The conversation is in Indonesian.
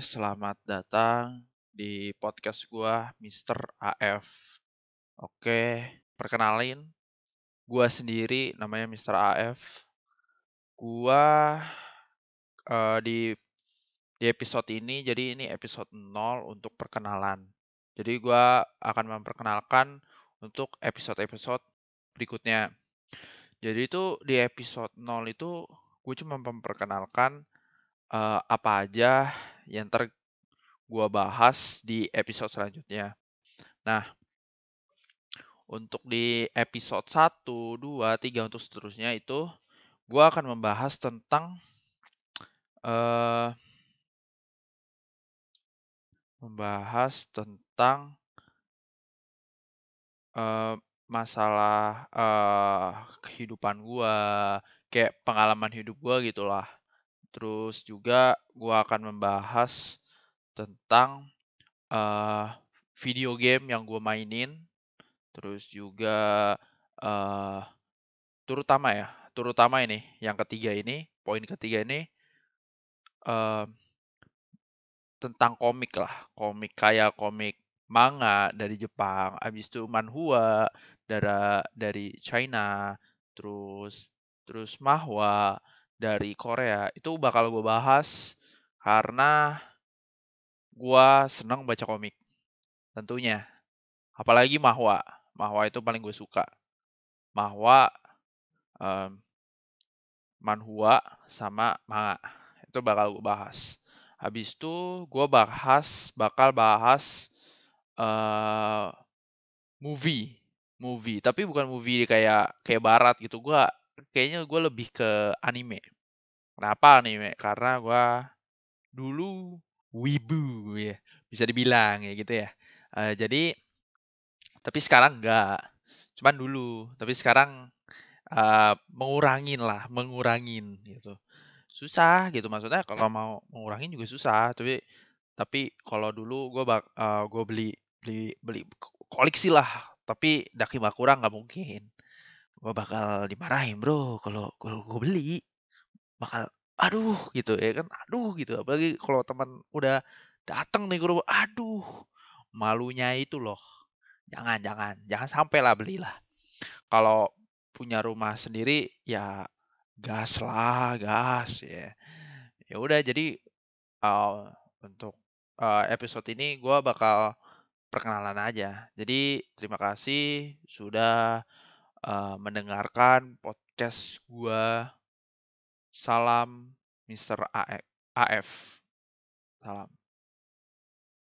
selamat datang di podcast gua Mr. AF. Oke, perkenalin, gua sendiri namanya Mr. AF. Gua uh, di di episode ini, jadi ini episode 0 untuk perkenalan. Jadi gua akan memperkenalkan untuk episode-episode berikutnya. Jadi itu di episode 0 itu gue cuma memperkenalkan uh, apa aja yang ter gua bahas di episode selanjutnya. Nah, untuk di episode 1, 2, 3 untuk seterusnya itu gua akan membahas tentang uh, membahas tentang uh, masalah uh, kehidupan gua, kayak pengalaman hidup gua gitulah. Terus juga gua akan membahas tentang uh, video game yang gue mainin, terus juga uh, terutama ya, terutama ini yang ketiga ini, poin ketiga ini uh, tentang komik lah, komik kayak komik manga dari Jepang, abis itu manhwa dari dari China, terus terus mahwa dari Korea itu bakal gue bahas karena Gua senang baca komik, tentunya. Apalagi Mahwa. Mahwa itu paling gue suka. Mahwa, um, manhua, sama manga. Itu bakal gue bahas. Habis itu gue bahas, bakal bahas uh, movie, movie. Tapi bukan movie kayak kayak barat gitu. Gue kayaknya gue lebih ke anime. Kenapa anime? Karena gue dulu wibu ya, bisa dibilang ya gitu ya. Uh, jadi tapi sekarang enggak, cuman dulu. Tapi sekarang uh, mengurangin lah, mengurangin gitu. Susah gitu maksudnya kalau mau mengurangin juga susah. Tapi tapi kalau dulu gue bak, uh, gue beli beli beli koleksi lah. Tapi daki kurang nggak mungkin. Gue bakal dimarahin bro kalau kalau gue beli. Bakal aduh gitu ya kan aduh gitu. Apalagi kalau teman udah datang nih guru aduh malunya itu loh. Jangan jangan jangan sampai lah belilah. Kalau punya rumah sendiri ya gas lah gas ya. Ya udah jadi uh, untuk uh, episode ini gue bakal perkenalan aja. Jadi terima kasih sudah uh, mendengarkan podcast gue Salam Mr. AF. Salam.